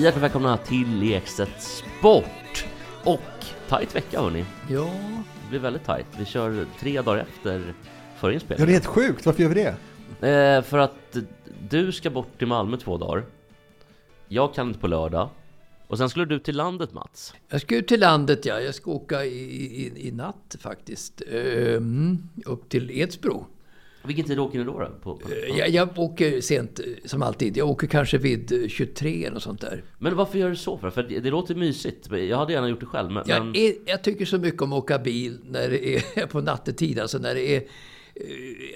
Hjärtligt välkomna till Ekstedt Sport! Och tajt vecka hörni. Ja, Det blir väldigt tajt. Vi kör tre dagar efter förra Ja, det är helt sjukt. Varför gör vi det? Eh, för att du ska bort till Malmö två dagar. Jag kan inte på lördag. Och sen skulle du till landet Mats. jag ska ut till landet ja. Jag ska åka i, i, i natt faktiskt. Ehm, upp till Edsbro. Vilken tid åker ni då? då? På, på, Eh, Jag, jag åker sent eh, som alltid. Jag åker kanske vid eh, 23 eller något sånt där. Men varför gör du så? För, för det, låter mysigt. Jag hade gärna gjort det själv. Men. Jag, är, jag tycker så mycket om att åka bil när det är på nattetid. Alltså när det är eh,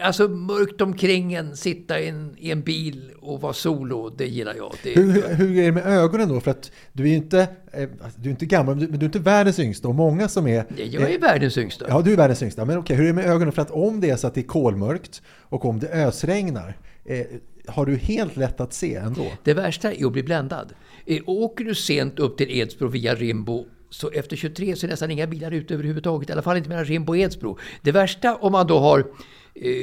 alltså mörkt omkring en, sitta i en, i en bil och vara solo. Det gillar jag. Det, Hur, hur, hur är det med ögonen då? För att du är inte, eh, du är inte gammal, men du, är inte världens yngsta. Och många som är... jag är världens yngsta. Ja, du är världens yngsta. Men okej, hur är det med ögonen? För att om det är så att det är kolmörkt och om det ösregnar, eh, har du helt lätt att se ändå? Det värsta är att bli bländad. Eh, Åker du sent upp till Edsbro via Rimbo så efter 23 så är nästan inga bilar ute överhuvudtaget. I alla fall inte mellan Rimbo och Edsbro. Det värsta om man då har eh,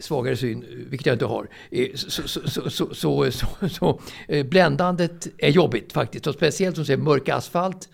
svagare syn, vilket jag inte har, eh, så, så, så, så, så, så, så eh, bländandet är jobbigt faktiskt. Och speciellt som säger mörk asfalt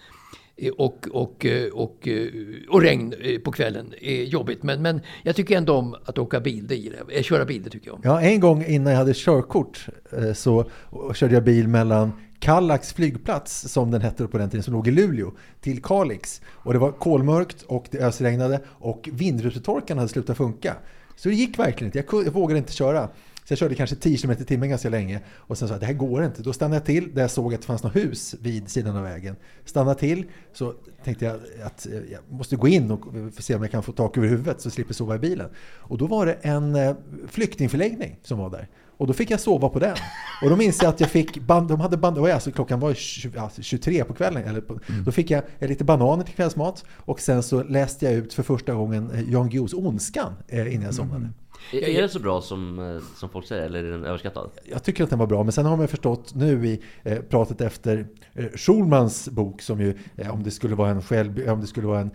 eh, och, och, eh, och, eh, och regn på kvällen är jobbigt. Men, men jag tycker ändå om att åka bil, det gillar jag. Köra bil, det tycker jag om. Ja, en gång innan jag hade körkort så körde jag bil mellan Kallax flygplats, som den hette på den tiden, som låg i Luleå, till Kalix. Och det var kolmörkt och det ösregnade och vindrutetorkarna hade slutat funka. Så det gick verkligen inte. Jag, kunde, jag vågade inte köra. Så jag körde kanske 10 km i timmen ganska länge. Och sen sa jag, det här går inte. Då stannade jag till där jag såg att det fanns något hus vid sidan av vägen. Stannade till, så tänkte jag att eh, jag måste gå in och se om jag kan få tak över huvudet så jag slipper sova i bilen. Och då var det en eh, flyktingförläggning som var där. Och då fick jag sova på den. Och då minns jag att jag fick, band, de hade band, alltså klockan var 20, alltså 23 på kvällen. Eller på, Då fick jag lite bananer till kvällsmat. Och sen så läste jag ut för första gången eh, Jan Guillous Ondskan eh, innan jag somnade. Är, är det så bra som, eh, som folk säger? Eller är den överskattad? Jag tycker att den var bra, men sen har man förstått nu i eh, pratet efter eh, Schulmans bok som ju, eh, om det skulle vara en själv, om det skulle vara en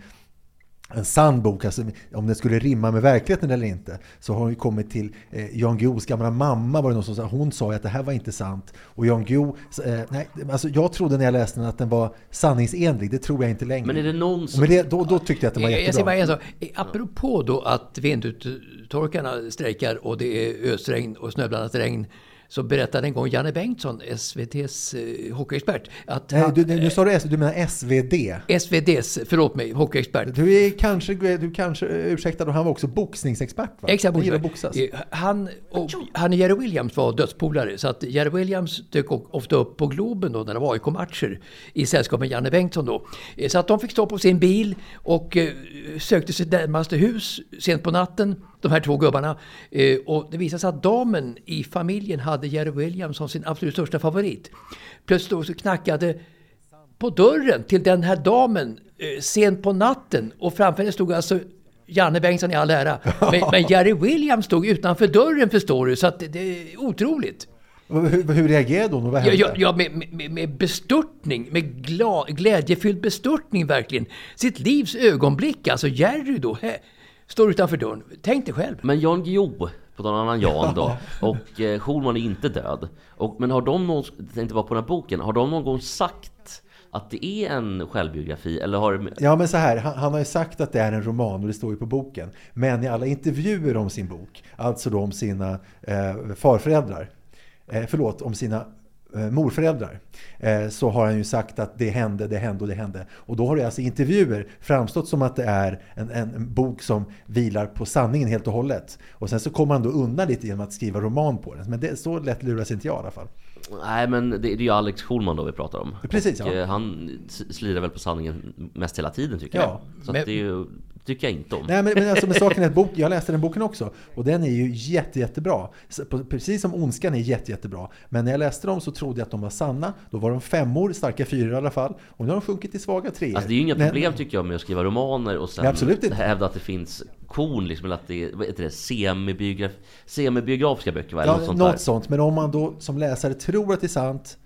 en sann bok, alltså om den skulle rimma med verkligheten eller inte, så har hon ju kommit till eh, Jan Guillous gamla mamma var det någon som sa, hon sa ju att det här var inte sant. Och Jan Guillou, eh, nej, alltså jag trodde när jag läste den att den var sanningsenlig, det tror jag inte längre. Men är det någon som... Men det, då, då tyckte jag att den var Jag- Jag säger bara jättebra. en sak. Apropå då att vinduttorkarna strejkar och det är ösregn och snöblandat regn. Så berättade en gång Janne Bengtsson, SVTs eh, hockeyexpert, att Nej, han, du, nu sa du S, du menar SVD. SVDs, förlåt mig, hockeyexpert. Du är kanske, du kanske, ursäkta, då, han var också boxningsexpert va? Exakt, boxare. boxas. Eh, Han och, han och Jerry Williams var dödspolare. Så att Jerry Williams dök ofta upp på Globen då när det var AIK-matcher i sällskap med Janne Bengtsson då. Eh, Så att de fick stå på sin bil och eh, sökte sitt närmaste hus sent på natten, de här två gubbarna. Eh, Och det visade sig att damen i familjen hade Jerry Williams som sin absolut största favorit. Plötsligt så knackade på dörren till den här damen eh, sent på natten och framför henne stod alltså Janne Bengtsson i all ära. Men, men Jerry Williams stod utanför dörren förstår du, så att det, det är otroligt. Hur, hur reagerade hon och vad hände? ja, ja med, med, med bestörtning, med gla, glädjefylld bestörtning verkligen. Sitt livs ögonblick, alltså Jerry då, he, står utanför dörren. Tänk dig själv. Men Jan Guillou, på någon annan Jan då, och eh, Schulman är inte död. Och, men har de någon, tänkte bara på den här boken, har de någon gång sagt att det är en självbiografi? Eller har Ja men så här, han, han har ju sagt att det är en roman och det står ju på boken. Men i alla intervjuer om sin bok, alltså då om sina eh, farföräldrar, eh, förlåt, om sina morföräldrar eh, så har han ju sagt att det hände, det hände och det hände. Och då har det alltså i intervjuer framstått som att det är en, en, bok som vilar på sanningen helt och hållet. Och sen så kommer han då undan lite genom att skriva roman på den. Men det, så lätt luras inte jag i alla fall. Nej men det, det är ju Alex Schulman då vi pratar om. Precis, och, ja. eh, Han slirar väl på sanningen mest hela tiden tycker Ja, jag. Så men- att det är ju, tycker jag inte om. Nej men, men alltså med saken är att bok, jag läste den boken också och den är ju jätte, jättebra. Precis som Ondskan är jätte, jättebra. Men när jag läste dem så trodde jag att de var sanna. Då var de femmor, starka fyror i alla fall. Och nu har de sjunkit till svaga treor. Alltså det är ju inga Men- problem tycker jag med att skriva romaner och sen Nej, hävda att det finns korn liksom, eller att det är, det, semibiograf, semibiografiska böcker va? Eller Ja, något sånt något sånt. Men om man då som läsare tror att det är sant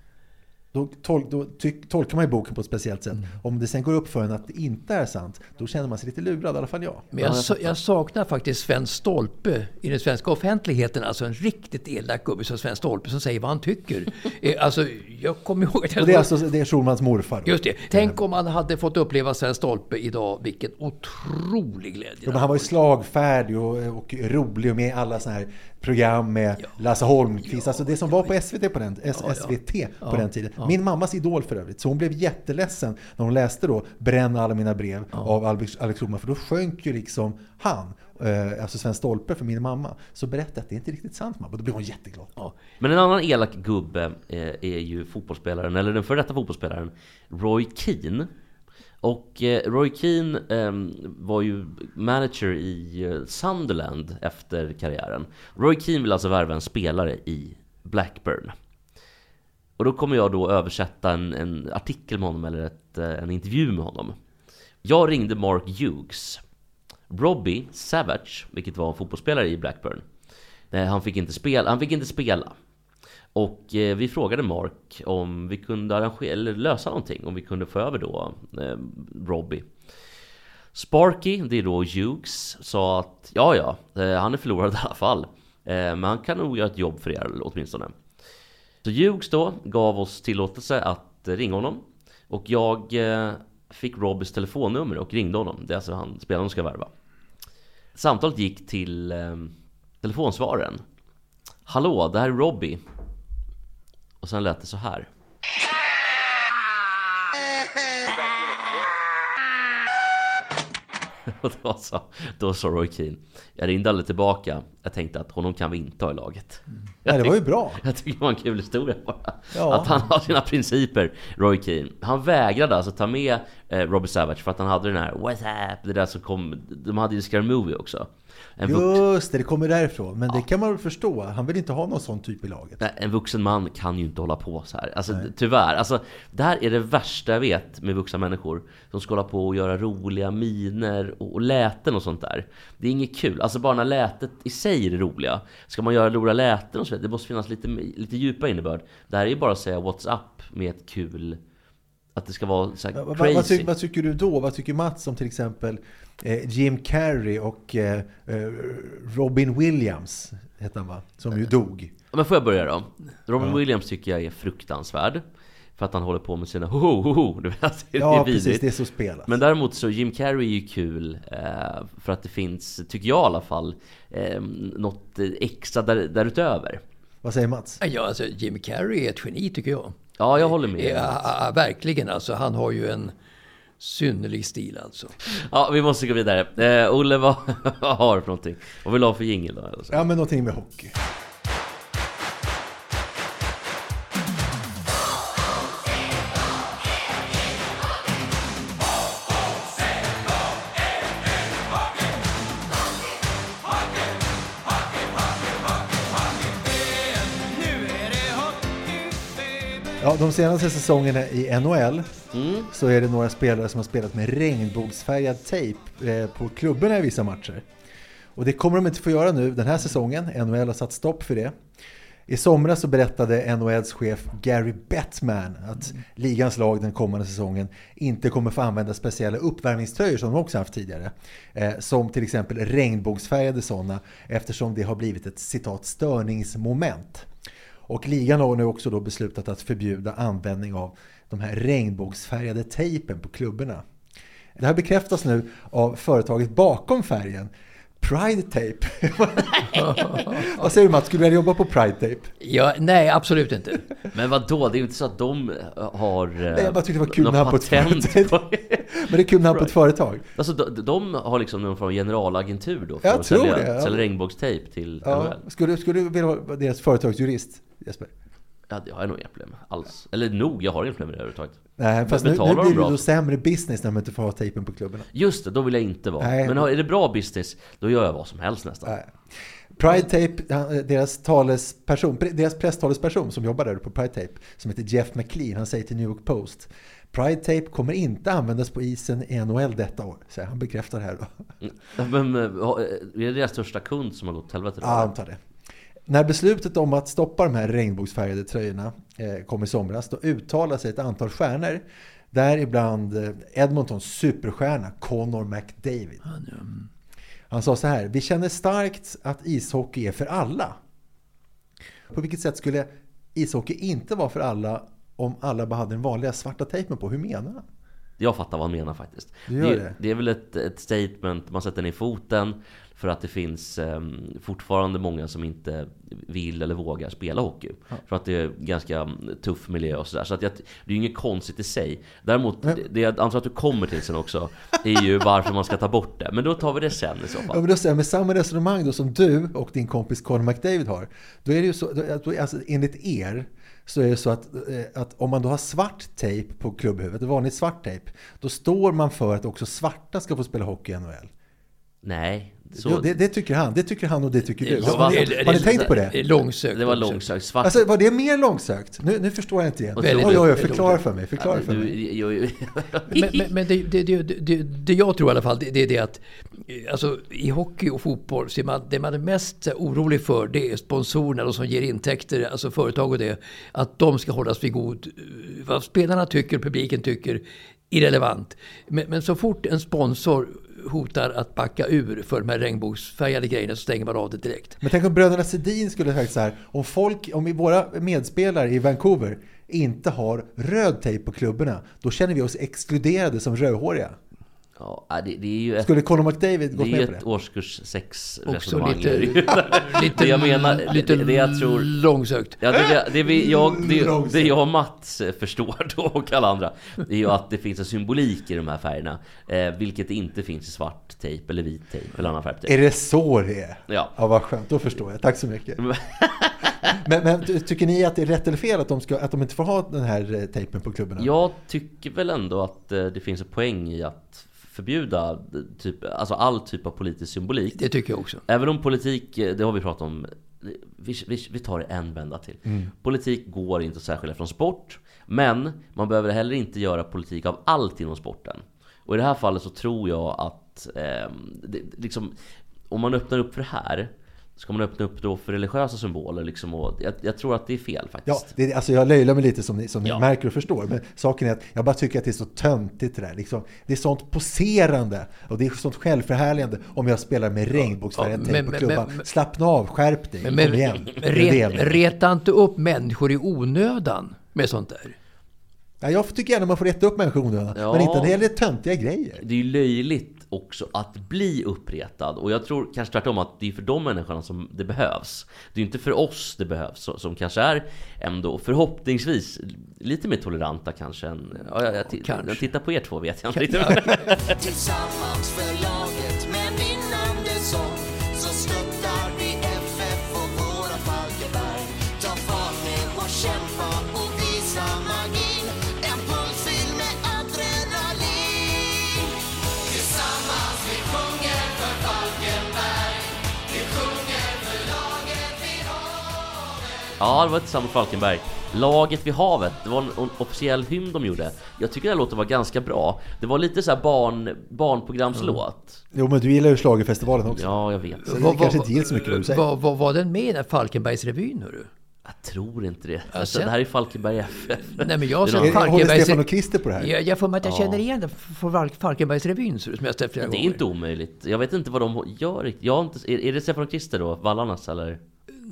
då, tol då tyck- tolkar man ju boken på ett speciellt Mm. sätt. Om det sen går upp för en att det inte är sant, då känner man sig lite lurad, i alla fall jag. Men jag, sa- jag saknar faktiskt Sven Stolpe i den svenska offentligheten. Alltså en riktigt elak gubbe som Sven Stolpe som säger vad han tycker. Eh, alltså, jag kommer ihåg att jag Och det är alltså det är Schulmans morfar. Just det. Tänk om man hade fått uppleva Sven Stolpe idag. Vilken otrolig glädje. Ja, men han var ju slagfärdig och, och rolig och med i alla såna här program med Lasse Holmqvist. Alltså det som var på SVT på den, S- Ja, ja. SVT på Ja, den tiden. ja. Min mammas idol för övrigt. Så hon blev jätteledsen när hon läste då Bränn alla mina brev av Alex, Alex Schulman. För då sjönk ju liksom han, eh, alltså Sven Stolpe för min mamma. Så berättade att det är inte riktigt sant mamma. Då blev hon jätteglad. Ja. Men en annan elak gubbe eh, är ju fotbollsspelaren, eller den före detta fotbollsspelaren Roy Keane. Och eh, Roy Keane ehm, var ju manager i eh, Sunderland efter karriären. Roy Keane vill alltså värva en spelare i Blackburn. Och då kommer jag då översätta en, en artikel med honom, eller ett, eh, en intervju med honom. Jag ringde Mark Hughes. Robbie Savage, vilket var en fotbollsspelare i Blackburn. Han fick inte spela. Han fick inte spela. Och eh, vi frågade Mark om vi kunde arrangera, eller lösa någonting, om vi kunde få över då eh, Robbie. Sparky, det är då Hughes, sa att ja, ja, eh, han är förlorad i alla fall. Eh, men han kan nog göra ett jobb för er åtminstone. Så Hughes då gav oss tillåtelse att eh, ringa honom. Och jag eh, fick Robbies telefonnummer och ringde honom. Det är alltså han spelaren ska värva. Samtalet gick till eh, telefonsvararen. Hallå, det här är Robbie. Och sen lät det så här. Och då sa, då sa Roy Keane Jag ringde aldrig tillbaka Jag tänkte att honom kan vi inte ha i laget Nej, det var ju bra. Jag tycker det var en kul historia bara. Ja. Att han har sina principer, Roy Keane. Han vägrade alltså ta med eh, Robbie Savage för att han hade den här What's up? Det där som kom, de hade ju Scary Movie också. En, Just det, det kommer därifrån. Men det kan man väl förstå. Han vill inte ha någon sån typ i laget. nej, en vuxen man kan ju inte hålla på så här. Alltså tyvärr. Alltså, det här är det värsta jag vet med vuxna människor. Som ska hålla på och göra roliga miner och, och läten och sånt där. Det är inget kul. Alltså bara när lätet i sig är det roliga. Ska man göra roliga läten och så vidare, det måste finnas lite, lite djupa innebörd. Det här är ju bara att säga What's up med ett kul... Att det ska vara så här Vad, vad, crazy. vad, tycker, vad tycker du då? Vad tycker Mats om till exempel eh, Jim Carrey och eh, eh, Robin Williams, hette han va? Som ju dog. Ja, Men får jag börja då? Robin Williams tycker jag är fruktansvärd. För att han håller på med sina ho ho ho. Du vet, det är Ja, vidrigt. precis. Det är så spelat. Men däremot så Jim Carrey är ju kul eh, för att det finns, tycker jag i alla fall, eh, något extra där, därutöver. Vad säger Mats? Ja, alltså Jim Carrey är ett geni tycker jag. Ja, jag håller med. Ja, verkligen alltså. Han har ju en synnerlig stil alltså. Ja, vi måste gå vidare. Eh, Olle, vad vad har du för någonting? Vad vill du ha för jingel då? Ja, men någonting med hockey. Ja, de senaste säsongerna i NHL Mm. så är det några spelare som har spelat med regnbågsfärgad tejp eh, på klubborna i vissa matcher. Och det kommer de inte få göra nu den här säsongen. NHL har satt stopp för det. I somras så berättade NHLs chef Gary Bettman att ligans lag den kommande säsongen inte kommer få använda speciella uppvärmningströjor som de också haft tidigare. Eh, som till exempel regnbågsfärgade sådana eftersom det har blivit ett citat störningsmoment. Och ligan har nu också då beslutat att förbjuda användning av de här regnbågsfärgade tejpen på klubborna. Det här bekräftas nu av företaget bakom färgen, Pride Tape. Vad säger du Mats, skulle du vilja jobba på Pride Tape? Ja, nej, absolut inte. Men vad då? Det är ju inte så att de eh, har... eh, Nej, jag bara tyckte det var kul när han på ett företag. på- Men det är kul när han på ett företag. Alltså de, de har liksom någon form av generalagentur då för Jag att tror sälja, det, ja. sälja regnbågstejp till Ja. Skulle, skulle du vilja vara deras företagsjurist, Jesper? Ja, det har jag nog inga problem med alls. Eller nog, jag har inga problem med det överhuvudtaget. Nej, fast nu, nu blir det då sämre business när man inte får ha tejpen på klubborna. Just det, då vill jag inte vara. Nej. Men är det bra business, då gör jag vad som helst nästan. Nej. Pride Tape, deras, talesperson, deras presstalesperson som jobbar där på Pride Tape, som heter Jeff McLean, han säger till New York Post Pride Tape kommer inte användas på isen i NHL detta år. Så han bekräftar det här då. Men eh, är det deras största kund som har gått åt helvete? Ja, antar det. När beslutet om att stoppa de här regnbågsfärgade tröjorna eh, kom i somras, då uttalade sig ett antal stjärnor. Däribland eh, Edmontons superstjärna Connor McDavid. Han sa så här, vi känner starkt att ishockey är för alla. På vilket sätt skulle ishockey inte vara för alla om alla bara hade den vanliga svarta tejpen på? Hur menar han? Jag fattar vad han menar faktiskt. Det, det? det är väl ett, ett statement, man sätter ner foten för att det finns ehm, fortfarande många som inte vill eller vågar spela hockey. För att det är ganska tuff miljö och sådär. Så att jag, det är ju inget konstigt i sig. Däremot, det, det jag antar att du kommer till sen också, är ju varför man ska ta bort det. Men då tar vi det sen i så Ja, fall. men då säger jag, med samma resonemang då som du och din kompis Conor McDavid har. Då är det ju så, då- alltså, enligt er så är det så att, eh, att om man då har svart tejp på klubbhuvudet, vanligt svart tejp, då står man för att också svarta ska få spela hockey i NHL. Nej, så, det, det tycker han, det tycker han och det tycker du. Har, ni- har ni tänkt på det? är Långsökt. det var långsökt. Svart. Alltså var det mer långsökt? Nu, nu förstår jag inte igen. Oj, oj, oj, förklara för mig. Förklara för du, mig. jag, jag, Men, men, men det, det, det, det, det jag tror i alla fall, det, det är det att eh, alltså, i hockey och fotboll, så är man, det man är mest eh, orolig för, det är sponsorerna, de som ger intäkter, alltså företag och det, att de ska hållas vid god... eh, Vad spelarna tycker, publiken tycker, irrelevant. Men, men så fort en sponsor hotar att backa ur för de här regnbågsfärgade grejerna så stänger man av det direkt. Men tänk om bröderna Sedin skulle sagt så här, om folk, om våra medspelare i Vancouver inte har röd tejp på klubborna, då känner vi oss exkluderade som rödhåriga ja, det, det är ju ett Skulle Conor McDavid Det gått är ju med på ett det? årskurs 6 Också resonemang. lite, lite, Det jag menar, lite det- det jag tror- långsökt. Ja, det, det, det, jag, det, Långsamt. det jag och Mats eh, förstår då och alla andra Det är ju att det finns en symbolik i de här färgerna eh, Vilket det inte finns i svart tejp eller vit tejp eller annan färgtejp Är det så det är? Ja. ja vad skönt, då förstår jag. Tack så mycket. Men, men ty- tycker ni att det är rätt eller fel att de, ska, att de inte får ha den här eh, tejpen på klubborna? Jag tycker väl ändå att eh, det finns en poäng i att förbjuda eh, typ, alltså all typ av politisk symbolik. Det tycker jag också. Även om politik, eh, det har vi pratat om Vi, vi, vi tar det en vända till. Politik går inte att särskilja från sport Men man behöver heller inte göra politik av allt inom sporten. Och i det här fallet så tror jag att ehm, det, liksom, Om man öppnar upp för det här Ska man öppna upp då för religiösa symboler liksom och jag, jag tror att det är fel Ja, faktiskt det, är- alltså jag löjlar mig lite som ni, som ni Ja. märker och förstår. Men saken är att jag bara tycker att det är så töntigt det där. Liksom, det är sånt poserande och det är sånt självförhärligande om jag spelar med regnbågsfärgad Ja, tejp på klubban. men- Slappna av, skärp dig, Men, kom igen. Det det ret, reta inte upp människor i onödan med sånt där. Ja, jag tycker gärna man får reta upp människor i onödan, Ja. men inte när det gäller töntiga grejer. Det är ju löjligt också att bli uppretad och jag tror kanske tvärtom att det är för de människorna som det behövs. Det är inte för oss det behövs som kanske är ändå förhoppningsvis lite mer toleranta kanske än... Ja, jag, jag, Kanske. jag tittar på er två vet jag inte riktigt. Ja, det var tillsammans med Falkenberg. Laget vid havet, det var en officiell hymn de gjorde. Jag tycker den låten var ganska bra. Det var lite så här barn, barnprogramslåt. Jo, men du gillar ju schlagerfestivalen också. Ja, jag vet. Så det kanske inte gills så mycket vad du säger. Vad vad var den med i den Falkenbergsrevyn? Hörru? Jag tror inte det. Alltså, det här är Falkenberg FF. Nej, men jag någon- Är- Håller Falkenbergs... Stefan och Christer på det här? Jag, jag får mig att jag känner igen det från Fal- Falkenbergsrevyn så- som jag ställt flera Det är gånger. inte omöjligt. Jag vet inte vad de gör riktigt. Jag inte, är, är det Stefan och Christer då? Vallarnas eller?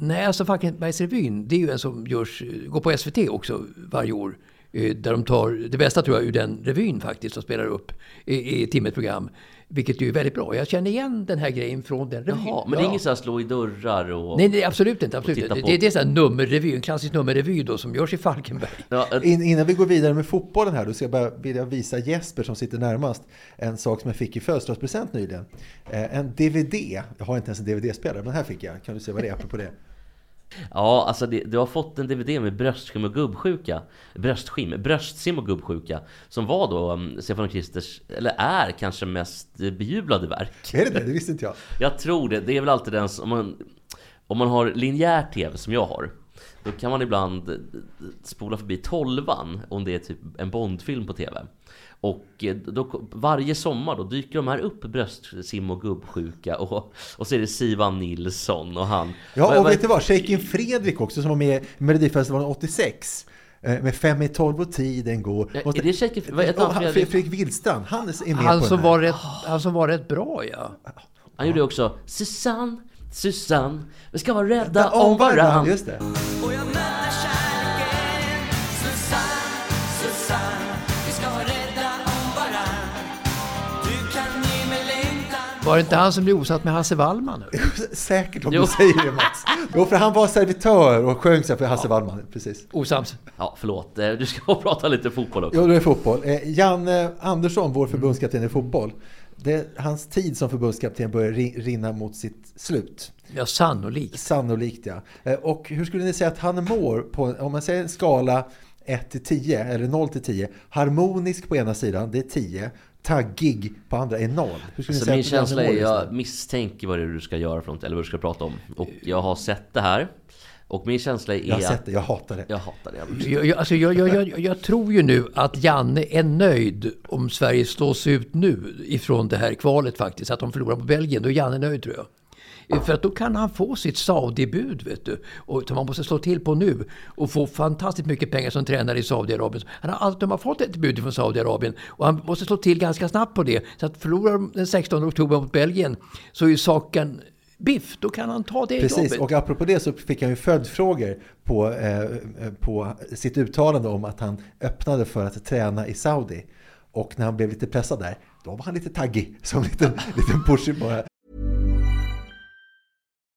Nej, alltså Falkenbergsrevyn, det är ju en som görs, går på SVT också varje år. Eh, Där de tar det bästa tror jag ur den revyn faktiskt och spelar upp i, i Timmet program. Vilket ju är väldigt bra. Jag känner igen den här grejen från den revyn. Jaha, men det är inget så här slå i dörrar och... Nej, nej, absolut inte. Absolut. inte. Det, det är så här nummerrevy, en klassisk nummerrevy då som görs i Falkenberg. Ja, ett- In, innan vi går vidare med fotbollen här, då ska jag bara vilja visa Jesper som sitter närmast en sak som jag fick i födelsedagspresent nyligen. Eh, en DVD. Jag har inte ens en DVD-spelare, men här fick jag. Kan du se vad det är apropå det? Ja, alltså det, du har fått en DVD med bröstskim och gubbsjuka. Bröstskim, bröstsim och gubbsjuka. Som var då um, Stefan och Kristers, eller är kanske mest eh, bejublade verk. Är det det? Det visste inte jag. Jag tror det, det är väl alltid den som, om man, om man har linjär TV som jag har Då kan man ibland eh, spola förbi tolvan om det är typ en Bondfilm på TV och eh, då, varje sommar då dyker de här upp bröstsim och gubbsjuka och, och så är det Sivan Nilsson och han Ja, och vad- vet du vad? Shakin Fredrik också som var med i Melodifestivalen 86. eh, Med fem i tolv och tiden går. Ja, är det Shakin- Fredrik? Fredrik Willstrand, han är med Han på som, den här. var rätt, han som var rätt bra ja. Han gjorde också Susanne, Susanne, vi ska vara rädda om varann. Just det. Var det inte han som blev osatt med Hasse Wallman? Säkert om Jo. du säger det Mats. Jo, för han var servitör och sjöng för Hasse Wallman. Precis. Osams. Ja, förlåt. Eh, Du ska prata lite fotboll också. Jo, det är fotboll. Eh, Janne Andersson, vår förbundskapten i fotboll. Det, hans tid som förbundskapten börjar ri- rinna mot sitt slut. Ja, sannolikt. Sannolikt ja. Eh, Och hur skulle ni säga att han mår på, om man säger en skala 1 till 10 eller 0 till 10. Harmonisk på ena sidan, det är 10. Taggig på andra är 0. Hur skulle ni Så säga min att känsla är, just jag misstänker vad det är du ska göra för något, eller vad du ska prata om. Och jag har sett det här. Och min känsla är Jag har att... sett det, jag hatar det. Jag hatar det. Jag, jag, alltså jag, jag, jag, jag tror ju nu att Janne är nöjd om Sverige slås ut nu ifrån det här kvalet faktiskt. Att de förlorar på Belgien. Då är Janne nöjd tror jag. Eh, För att då kan han få sitt Saudi-bud, vet du. Och som man måste slå till på nu. Och få fantastiskt mycket pengar som tränare i Saudiarabien. Han har alltid har fått ett bud från Saudiarabien. Och han måste slå till ganska snabbt på det. Så att förlorar de den 16 oktober mot Belgien så är ju saken biff. Då kan han ta det Precis, jobbet. och apropå det så fick han ju följdfrågor på, eh, på sitt uttalande om att han öppnade för att träna i Saudi. Och när han blev lite pressad där, då var han lite taggig, som en liten, liten push bara.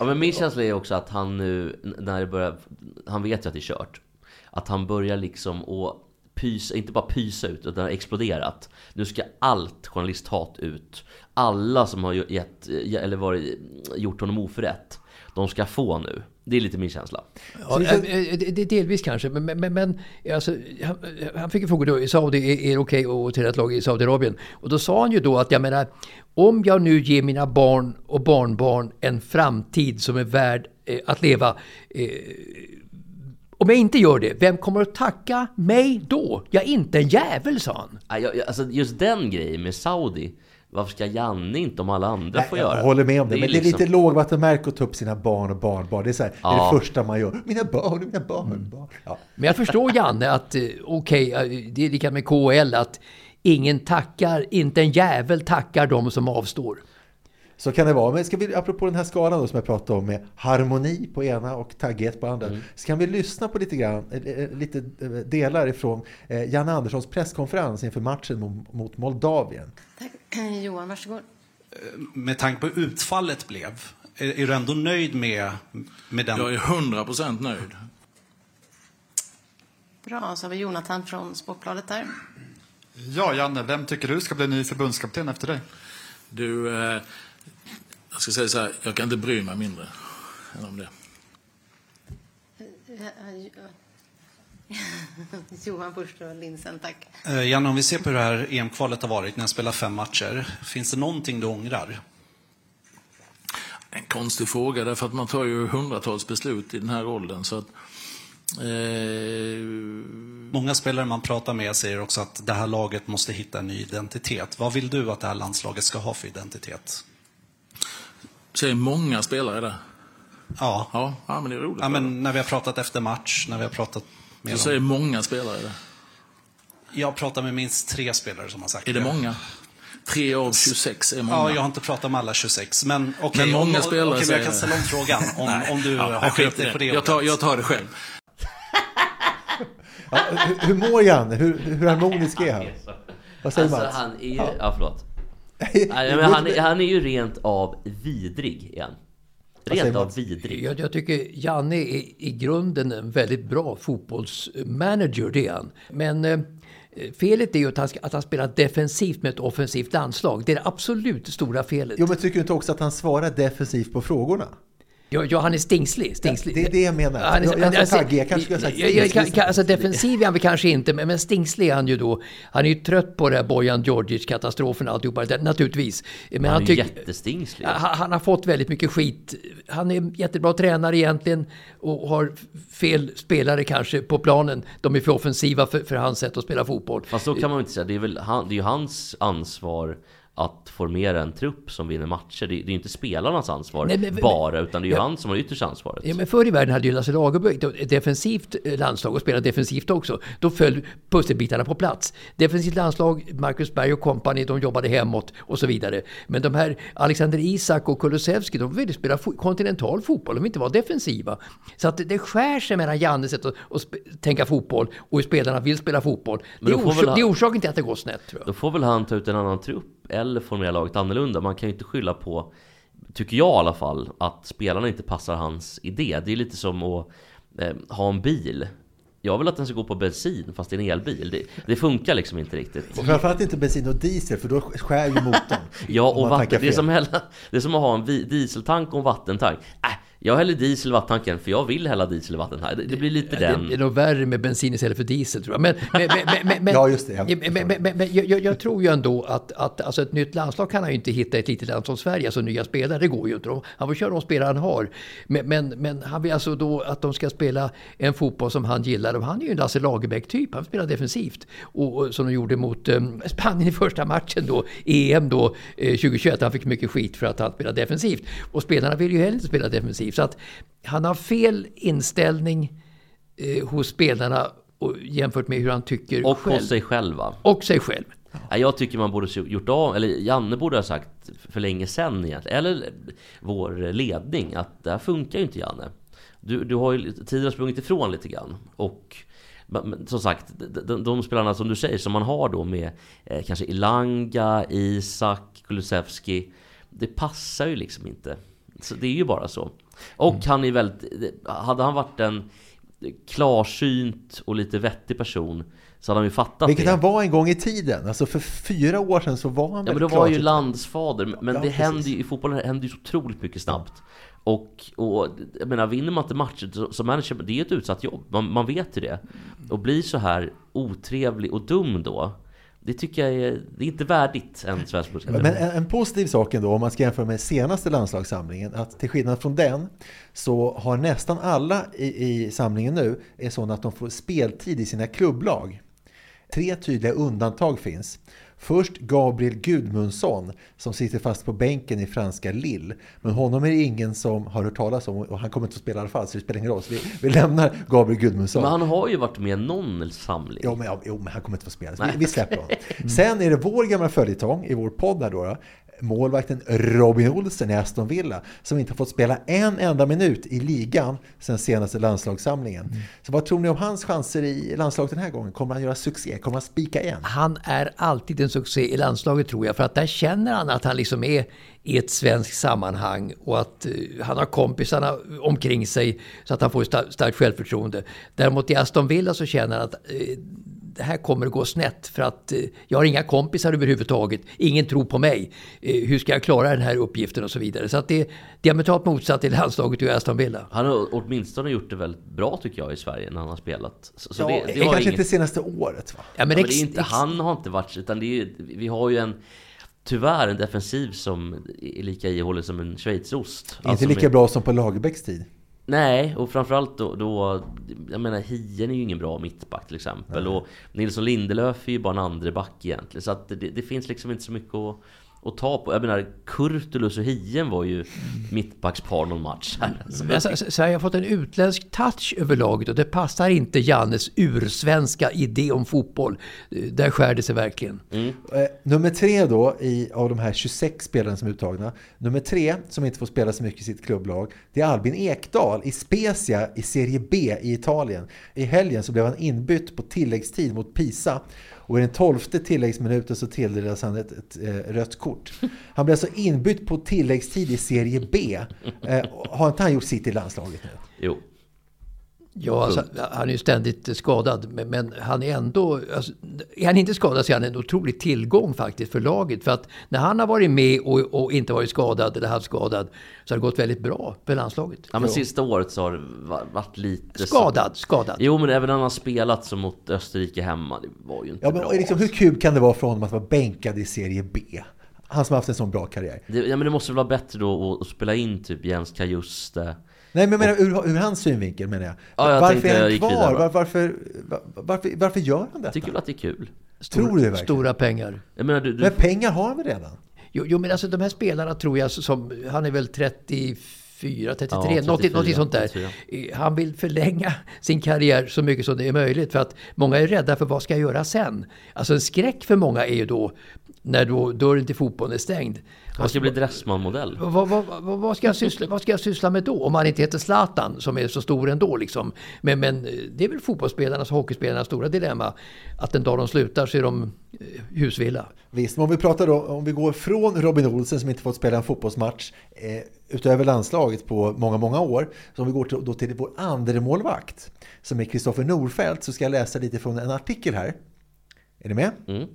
Ja, men min känsla är också att han nu, när det börjar, han vet ju att det är kört. Att han börjar liksom att pysa, inte bara pysa ut, utan har exploderat. Nu ska allt journalisthat ut. Alla som har gett, eller varit, gjort honom oförrätt, de ska få nu. Det är lite min känsla. Ja, eh, eh, delvis kanske, men, men, men alltså, han, han fick ju frågor då, i Saudi, är, är det okej att träna ett lag i Saudiarabien? Och då sa han ju då att jag menar, om jag nu ger mina barn och barnbarn en framtid som är värd eh, att leva, eh, om jag inte gör det, vem kommer att tacka mig då? Jag är inte en jävel, sa han. Nej, jag- jag- Alltså just den grejen med Saudi, varför ska Janne inte om alla andra får göra? Jag håller med om det, är men det är liksom- lite lågvattenmärke att ta upp sina barn och barnbarn. Det är, så här, det, är Ja. det första man gör. Mina barn och mina barnbarn. Ja. Men jag förstår Janne att, eh, okej, eh, det är lika med KL, att ingen tackar, inte en jävel tackar de som avstår. Så kan det vara. Men ska vi, apropå den här skalan då, som jag pratade om med harmoni på ena och taggighet på andra. Mm. Så kan vi lyssna på lite, grann, eh, eh, lite eh, delar ifrån Janne Anderssons presskonferens inför matchen mot, Moldavien. Johan, varsågod. med tanke på hur utfallet blev, är, är du ändå nöjd med, med den? Jag är hundra procent nöjd. Bra, så har vi Jonathan från Sportbladet där. Ja, Janne, vem tycker du ska bli ny förbundskapten efter dig? Du, eh, jag ska säga så här, jag kan inte bry mig mindre än om det. Johan och Linsen, tack. Eh, Janne, om vi ser på hur det här EM-kvalet har varit, när jag spelar fem matcher. Finns det någonting du ångrar? En konstig fråga, därför att man tar ju hundratals beslut i den här åldern. Så att, eh, Många spelare man pratar med säger också att det här laget måste hitta en ny identitet. Vad vill du att det här landslaget ska ha för identitet? säger många spelare där. Ja, Ja, ja men det är roligt. ja men när vi har pratat efter match, när vi har pratat med Du dem. säger många spelare där. Jag pratar med minst tre spelare som har sagt Är det många? Tre av 26 är många. Ja, jag har inte pratat med alla 26. Men okej, Men många om, spelare men säger jag kan det. ställa om frågan. Om, om du Ja, har skit på det. Jag tar, jag tar det själv. Ja, hur, hur mår Janne? Hur, hur harmonisk är han? Vad säger Alltså Mats? han är ju... Ja, förlåt. Nej, men han, är- han är ju rent av vidrig igen. Rent av vidrig. Jag, jag tycker Janne är i grunden en väldigt bra fotbollsmanager, det är han. Men eh, felet är ju att han, att han spelar defensivt med ett offensivt landslag. Det är det absolut stora felet. Jo, men tycker du inte också att han svarar defensivt på frågorna? Han är stingslig. stingslig. Ja, det är det jag menar. Han är- Jag- jag alltså, taggig, jag kanske skulle ha sagt stingslig. kan- Alltså defensiv är han väl kanske inte, men, men stingslig är han ju då. Han är ju trött på det här Bojan Djordjic-katastrofen och alltihopa, det- naturligtvis. Men Han är tyck- jättestingslig. Han, han har fått väldigt mycket skit. Han är en jättebra tränare egentligen och har fel spelare kanske på planen. De är för offensiva för, för hans sätt att spela fotboll. Fast så kan man ju inte säga. Det är, väl han, det är ju hans ansvar att formera en trupp som vinner matcher. Det, det är ju inte spelarnas ansvar Nej, men- bara, utan det är ju Ja. han som har ytterst ansvaret. Ja, men förr i världen hade ju Lasse Lagerbäck ett defensivt eh, landslag och spelade defensivt också. Då föll pusselbitarna på plats. Defensivt landslag, Marcus Berg och kompani, de jobbade hemåt och så vidare. Men de här Alexander Isak och Kulusevski, de ville spela fo- kontinental fotboll, de vill inte vara defensiva. Så att det- skär sig mellan Jannes sätt att, att tänka fotboll och hur spelarna vill spela fotboll. Det är, orsak, han- det är orsaken till att det går snett tror jag. Då får väl han ta ut en annan trupp eller formera laget annorlunda. Man kan ju inte skylla på, tycker jag i alla fall, att spelarna inte passar hans idé. Det är lite som att eh, ha en bil. Jag vill att den ska gå på bensin fast det är en elbil. Det, det funkar liksom inte riktigt. Och framförallt inte bensin och diesel, för då skär ju motorn. Ja, och vatten, det, är som det är som att ha en dieseltank och en vattentank. Äh, jag häller diesel i vattentanken för jag vill hälla diesel i vattentank. Det, det blir lite Det, den... det är nog värre med bensin istället för diesel tror jag. Men, men, men, men, men, Ja, just det. Men, men, men, men jag, tror ju ändå att, att alltså ett nytt landslag kan han ju inte hitta i ett litet land som Sverige, alltså nya spelare. Det går ju inte. De- Han får köra de spelare han har. Men, men, men han vill alltså då att de ska spela en fotboll som han gillar. Och han är ju en Lasse Lagerbäck-typ. Han spelar defensivt. Och, och som de gjorde mot um, Spanien i första matchen då, EM då, eh, 2021. Han fick mycket skit för att han spelade defensivt. Och spelarna vill ju heller inte spela defensivt. Så att han har fel inställning eh, hos spelarna och jämfört med hur han tycker Och själv. hos sig själva. Och sig själv. Ja, Jag tycker man borde gjort av, eller Janne borde ha sagt för länge sedan egentligen, eller vår ledning, att det här funkar ju inte Janne. Du, du har ju, tiden har sprungit ifrån lite grann. Och som sagt, de, de, de spelarna som du säger, som man har då med eh, kanske Ilanga, Isak, Kulusevski. Det passar ju liksom inte. Så det är ju bara så. Och Mm. han är väldigt, hade han varit en klarsynt och lite vettig person så hade han ju fattat Vilket det. han var en gång i tiden. Alltså för fyra år sedan så var han Ja men då var klar ju landsfader, men Ja, det precis. händer ju, i fotbollen händer ju så otroligt mycket snabbt. Och, och jag menar, vinner man inte matcher så- som manager, det är ju ett utsatt jobb, man, man vet ju det. Och blir så här otrevlig och dum då, det tycker jag är, det är inte värdigt en svensk. Men en, en positiv sak ändå, om man ska jämföra med senaste landslagssamlingen, att till skillnad från den så har nästan alla i, i samlingen nu är sådana att de får speltid i sina klubblag. Tre tydliga undantag finns. Först Gabriel Gudmundsson som sitter fast på bänken i franska Lille. Men honom är det ingen som har hört talas om och han kommer inte att spela i alla fall så det spelar ingen roll. Så vi, vi lämnar Gabriel Gudmundsson. Men han har ju varit med i någon samling. Jo men, jo, men han kommer inte få spela. Vi, vi släpper honom. Sen är det vår gamla följetong i vår podd här då. Målvakten Robin Olsen i Aston Villa som inte har fått spela en enda minut i ligan sen senaste landslagssamlingen. Mm. Så vad tror ni om hans chanser i landslaget den här gången? Kommer han göra succé? Kommer han spika igen? Han är alltid en succé i landslaget tror jag. För att där känner han att han liksom är i ett svenskt sammanhang och att eh, han har kompisarna omkring sig så att han får sta- starkt självförtroende. Däremot i Aston Villa så känner han att eh, det här kommer att gå snett för att eh, jag har inga kompisar överhuvudtaget. Ingen tror på mig. Eh, hur ska jag klara den här uppgiften och så vidare. Så att det är diametralt motsatt till landslaget och i Aston Villa. Han har åtminstone gjort det väldigt bra tycker jag i Sverige när han har spelat. Så, så ja, det, det kanske inget- inte senaste året va? Ja, men Ja, men det ex- är inte, han har inte varit, utan det är vi har ju en Tyvärr en defensiv som är lika ihålig som en schweizerost. Inte Alltså lika med- bra som på Lagerbäcks tid. Nej, och framförallt då, då Jag menar Hien är ju ingen bra mittback till exempel. Och Nilsson Lindelöf är ju bara en andre back egentligen. Så att det, det finns liksom inte så mycket att, att ta på Jag menar Kurtulus och Hien var ju mittbackspar någon match här Så Men alltså, Sverige har fått en utländsk touch över laget och det passar inte Jannes ursvenska idé om fotboll. Där skär det sig verkligen. Eh, nummer tre då i, av de här 26 spelarna som är uttagna. Nummer tre som inte får spela så mycket i sitt klubblag. Det är Albin Ekdal i Spezia i Serie B i Italien. I helgen så blev han inbytt på tilläggstid mot Pisa. Och i den tolfte tilläggsminuten så tilldelas han ett, ett, eh, rött kort. Han blev alltså inbytt på tilläggstid i Serie B. Eh, har inte han gjort sitt i landslaget nu? Jo Ja, alltså, han är ju ständigt skadad, men, men han är ändå... Alltså, är han inte skadad så är han en otrolig tillgång faktiskt för laget. För att när han har varit med och, och inte varit skadad eller halvskadad så har det gått väldigt bra för landslaget. Ja men sista året så har det va- varit lite Skadad, skadad. Jo men även när han har spelat som mot Österrike hemma Det var ju inte Ja, men bra liksom, hur kul kan det vara för honom att vara bänkad i Serie B? Han som har haft en sån bra karriär. det, ja, men det måste väl vara bättre då att, att spela in typ Jens Kajuste Nej, men jag menar ur, ur hans synvinkel menar jag. Ja, jag varför är jag han kvar? Var, varför, var, varför, varför gör han detta? Tycker väl att det är kul Tror du det verkligen? Stora pengar. Jag menar du, du Men pengar har väl redan? Jo, jo, men alltså de här spelarna tror jag som... Han är väl 34, 33, Ja, något, 34, något sånt där. 34. Eh, Han vill förlänga sin karriär så mycket som det är möjligt. För att många är rädda för vad ska jag göra sen? Alltså en skräck för många är ju då när då dörren till fotbollen är stängd. Han ska bli Dressman-modell Vad, vad, vad, vad, ska jag syssla, vad ska jag syssla med då? Om han inte heter Zlatan som är så stor ändå. Liksom. Men, men eh, det är väl fotbollsspelarnas och hockeyspelarnas stora dilemma. Att den dag de slutar så är de eh, husvilla. Visst, men om vi pratar då, om vi går från Robin Olsen som inte fått spela en fotbollsmatch eh, utöver landslaget på många, många år. Så om vi går till, då till vår andra målvakt som är Kristoffer Norfeldt så ska jag läsa lite från en artikel här. Är ni med? Mm.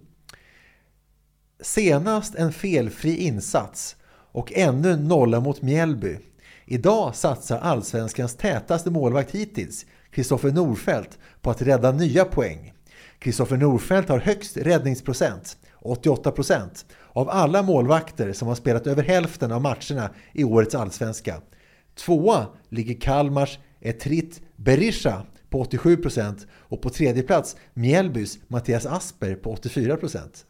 Senast en felfri insats och ännu en nolla mot Mjällby. Idag satsar allsvenskans tätaste målvakt hittills, Kristoffer Norfeldt, på att rädda nya poäng. Kristoffer Norfeldt har högst räddningsprocent, 88%, av alla målvakter som har spelat över hälften av matcherna i årets allsvenska. Tvåa ligger Kalmars Etrit Berisha på 87% och på tredje plats Mjällbys Mattias Asper på 84%.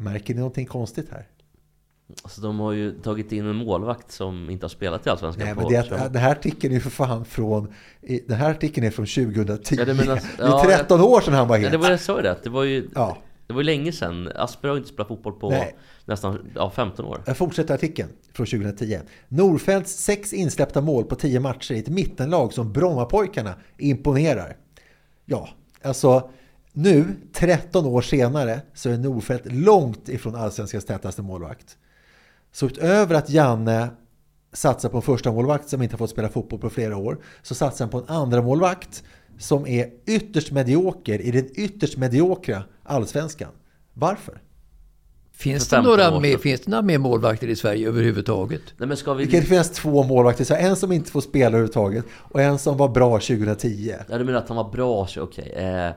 Märker ni någonting konstigt här? Alltså de har ju tagit in en målvakt som inte har spelat i Allsvenskan Nej, men det, är den här artikeln är för fan från... Den här artikeln är från 2010. Ja, det menas- det är ja, 13 år sedan han var Ja, het. det var jag sa ju det, det var ju Ja. Det var ju länge sedan Asper har inte spelat fotboll på Nej. nästan ja, 15 år Jag fortsätter artikeln från 2010. Norfeldts sex insläppta mål på 10 matcher i ett mittenlag som Brommapojkarna imponerar. Ja, alltså nu, 13 år senare, så är Norfeldt långt ifrån allsvenskans tätaste målvakt. Så utöver att Janne satsar på en första målvakt som inte har fått spela fotboll på flera år, så satsar han på en andra målvakt som är ytterst medioker i den ytterst mediokra allsvenskan. Varför? Finns det, 15 några mer, finns det några mer målvakter i Sverige överhuvudtaget? Nej men ska vi... Det kan finnas två målvakter, så en som inte får spela överhuvudtaget och en som var bra 2010. Ja du menar att han var bra, så okej eh,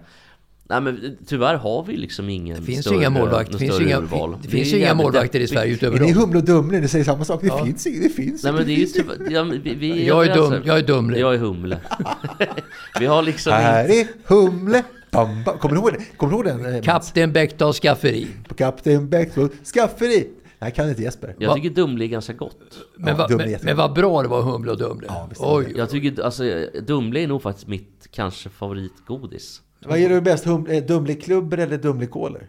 Nej men tyvärr har vi liksom ingen Det finns ju större, inga målvakter, finns inga, urval. det finns ju inga målvakter i. Sverige utöver Är ni dem. Humle och Dumle? Ni säger samma sak. Det Ja. finns inget. Det finns Nej men det är ju tyvärr, ja, vi, vi Jag är dum- här. jag är Dumle. Jag är Humle Vi har liksom Här inte, är Humle. Bam, bam. Kommer ni ihåg? Kommer ni ihåg den? eh, Kapten Bäckdals skafferi. På Kapten Bäckström. Skafferi. Nej, kan inte Jesper. Jag tycker Dumle är ganska gott Men, Ja, vad- Dumle är men, men vad bra det var Humle och Dumle. Ja, Oj, Jag tycker, alltså Dumle är nog faktiskt mitt kanske favoritgodis Vad ger du bäst? Eh, Dumleklubber eller Dumlekoler?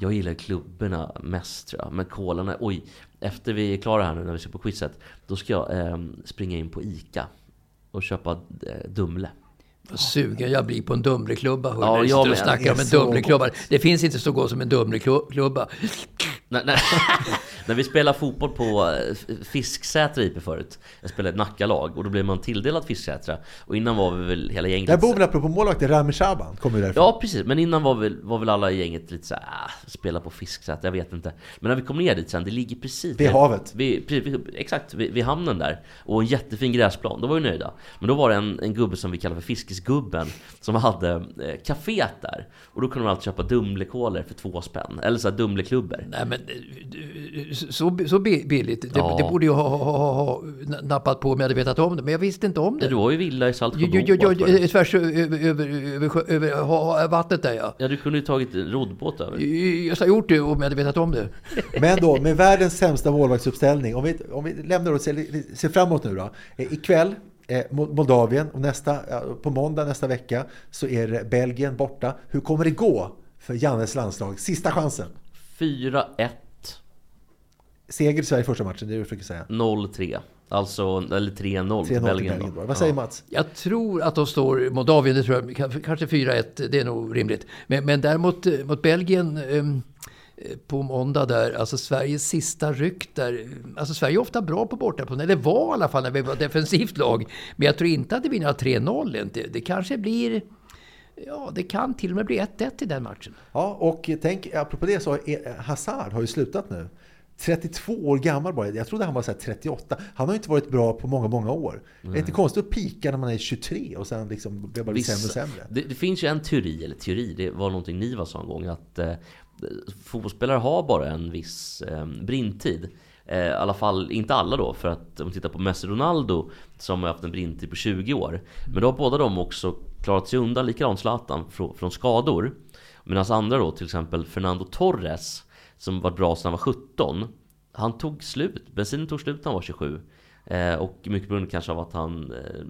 Jag gillar klubborna mest tror jag. Men kolarna, oj. Efter vi är klara här nu när vi ska på quizet. Då ska jag eh, springa in på ICA. Och köpa eh, Dumle. Vad sugen jag blir på en Dumleklubba. Ja, Ja, jag jag med. snackar Det om är en Dumleklubba. Det finns inte så gott som en Dumleklubba. När, när, när vi spelade fotboll på eh, Fisksätra IP förut Jag spelade ett Nackalag och då blev man tilldelad Fisksätra. Och innan var vi väl hela gänget Där bor väl apropå målvakten Rami Shaban, kommer ju därifrån. Ja precis, men innan var väl, var väl alla i gänget lite såhär, ah, spela på Fisksätra, jag vet inte. Men när vi kom ner dit sen, det ligger precis Vid havet. vid, precis, Exakt, vid, vid hamnen där. Och en jättefin gräsplan, då var vi nöjda. Men då var det en, en gubbe som vi kallar för Fiskisgubben Som hade eh, kaféet där. Och då kunde man alltid köpa Dumlekolor för två spänn Eller såhär Dumleklubbor Nej men så, så bi- billigt. Det, Ja. det borde jag ha, ha, ha, ha nappat på om jag hade vetat om det. Men jag visste inte om det. Du har ju villa i Saltsjö Jo, jo, jo, tvärs över, över, över, över vattnet där ja. Ja, du kunde ju tagit en roddbåt över. Jag skulle ha gjort det om jag hade vetat om det. Men då, med världens sämsta målvaktsuppställning, om vi, om vi lämnar och ser, ser framåt nu då. Eh, ikväll, eh, Mo- Moldavien och nästa, på måndag nästa vecka så är det Belgien borta. Hur kommer det gå för Jannes landslag? Sista chansen. 4-1, Seger i Sverige i första matchen, det är det du försöker säga. 0-3. Alltså, eller 3-0 till 3-0 till Belgien Belgien. Vad säger Mats? Jag tror att de står, Moldavien, det tror jag, kan- kanske 4-1, det är nog rimligt. Men, men däremot eh, mot Belgien ehm, eh, på måndag där, alltså Sveriges sista ryck där. Alltså Sverige är ofta bra på bortaplan, eller var i alla fall när vi var defensivt lag. Men jag tror inte att det blir några 3-0 inte. Det kanske blir, ja det kan till och med bli 1-1 i den matchen. Ja, och tänk, apropå det så Hazard har ju slutat nu. 32 år gammal bara. Jag trodde han var så här 38. Han har inte varit bra på många, många år. Det är inte konstigt att pika när man är 23 och sen liksom blir bara Vissa- sämre och sämre. Det, det finns ju en teori, eller teori, det var någonting Niva sa en gång att eh, fotbollsspelare har bara en viss eh, brintid. Eh, I alla fall, inte alla då, för att om vi tittar på Messi Ronaldo som har haft en brintid på 20 år. Men då har båda de också klarat sig undan, likadant Zlatan, från, från skador. Medan andra då, till exempel Fernando Torres, som var bra sedan han var 17. Han tog slut, bensinen tog slut när han var 27. Eh, och mycket på grund kanske av att han... Eh,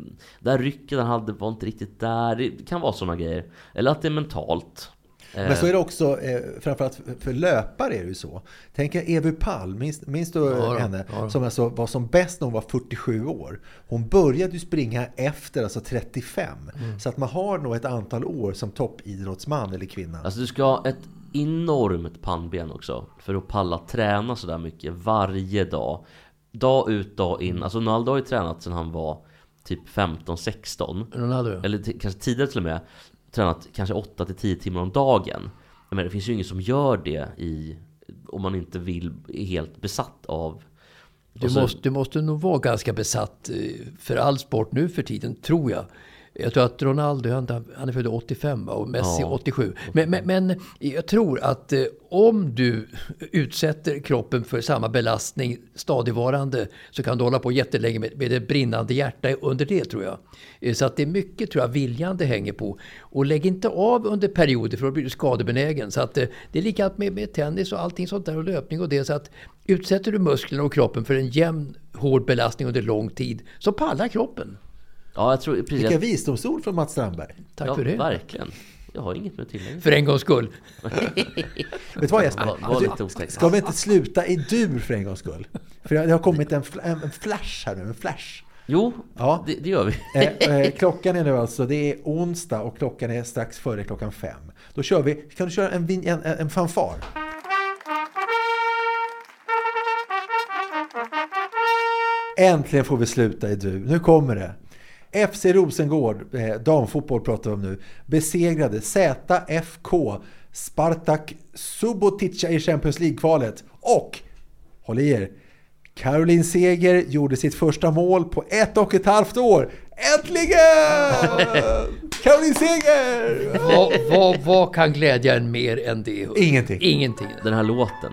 det här rycket han hade var inte riktigt där. Det kan vara sådana grejer. Eller att det är mentalt. Eh, Men så är det också, eh, framförallt för- löpare är det ju så. Tänk Evy Palm, minns, minns du Ja henne? ja. Som alltså var som bäst när hon var 47 år. Hon började ju springa efter alltså 35. Mm. Så att man har nog ett antal år som toppidrottsman eller kvinna. Alltså du ska ha ett enormt pannben också. För att palla träna sådär mycket varje dag. Dag ut, dag in. Alltså Ronaldo har ju tränat sedan han var typ 15-16. Ronaldo. Eller t- kanske tidigare till och med. Tränat kanske 8-10 timmar om dagen. Men det finns ju ingen som gör det i... Om man inte vill, är helt besatt av... Du, så- måste, du måste nog vara ganska besatt eh, för all sport nu för tiden, tror jag. Jag tror att Ronaldo, han, han är född 85 va? och Messi Ja. 87. Men, men, men jag tror att eh, om du utsätter kroppen för samma belastning stadigvarande så kan du hålla på jättelänge med, med ett brinnande hjärta under det tror jag. Eh, Så att det är mycket tror jag viljan det hänger på. Och lägg inte av under perioder för då blir du skadebenägen. Så att eh, det är likadant med, med tennis och allting sånt där och löpning och det. Så att utsätter du musklerna och kroppen för en jämn hård belastning under lång tid så pallar kroppen. Ja, jag tror precis... Vilka Jag, visdomsord från Mats Strandberg. Tack ja, för det. verkligen. Jag har inget med att tillägga. För en gångs skull. Vet du vad Jesper? Alltså, ska vi inte sluta i dur för en gångs skull? För det har kommit en, fl- en flash här nu, en flash. Jo, Ja. det, det gör vi. Eh, eh, klockan är nu alltså, det är onsdag och klockan är strax före klockan fem. Då kör vi, kan du köra en, vin- en, en, en fanfar? Äntligen får vi sluta i du. Nu kommer det. FC Rosengård, eh, damfotboll pratar vi om nu, besegrade ZFK Spartak Subotica i Champions League-kvalet. Och, håll i er, Caroline Seger gjorde sitt första mål på ett och ett halvt år. Äntligen! Caroline Seger! Vad, vad, vad kan glädja en mer än det? Ingenting. Ingenting. Den här låten.